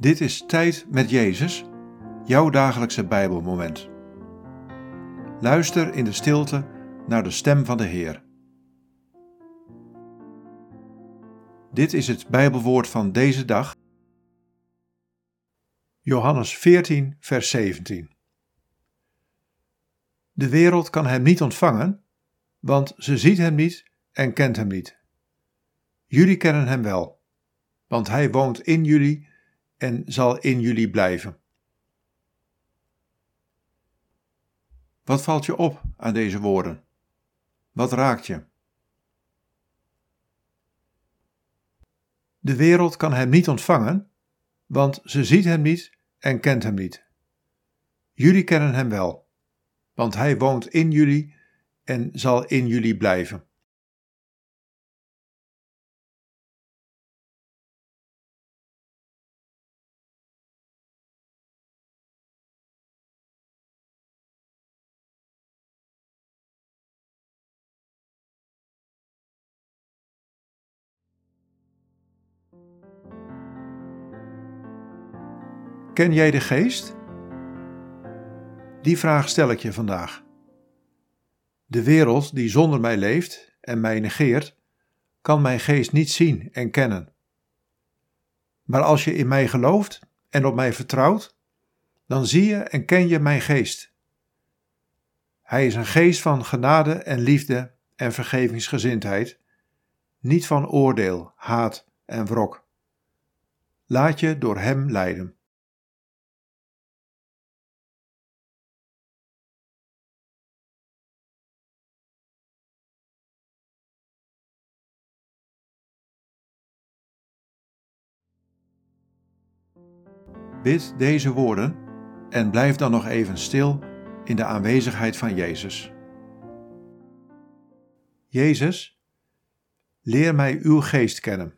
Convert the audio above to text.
Dit is Tijd met Jezus, jouw dagelijkse Bijbelmoment. Luister in de stilte naar de stem van de Heer. Dit is het Bijbelwoord van deze dag. Johannes 14, vers 17. De wereld kan hem niet ontvangen, want ze ziet hem niet en kent hem niet. Jullie kennen hem wel, want hij woont in jullie en zal in jullie blijven. Wat valt je op aan deze woorden? Wat raakt je? De wereld kan hem niet ontvangen, want ze ziet hem niet en kent hem niet. Jullie kennen hem wel, want hij woont in jullie en zal in jullie blijven. Ken jij de geest? Die vraag stel ik je vandaag. De wereld die zonder mij leeft en mij negeert, kan mijn geest niet zien en kennen. Maar als je in mij gelooft en op mij vertrouwt, dan zie je en ken je mijn geest. Hij is een geest van genade en liefde en vergevingsgezindheid, niet van oordeel, haat en wrok. Laat je door Hem leiden. Bid deze woorden en blijf dan nog even stil in de aanwezigheid van Jezus. Jezus, leer mij uw geest kennen.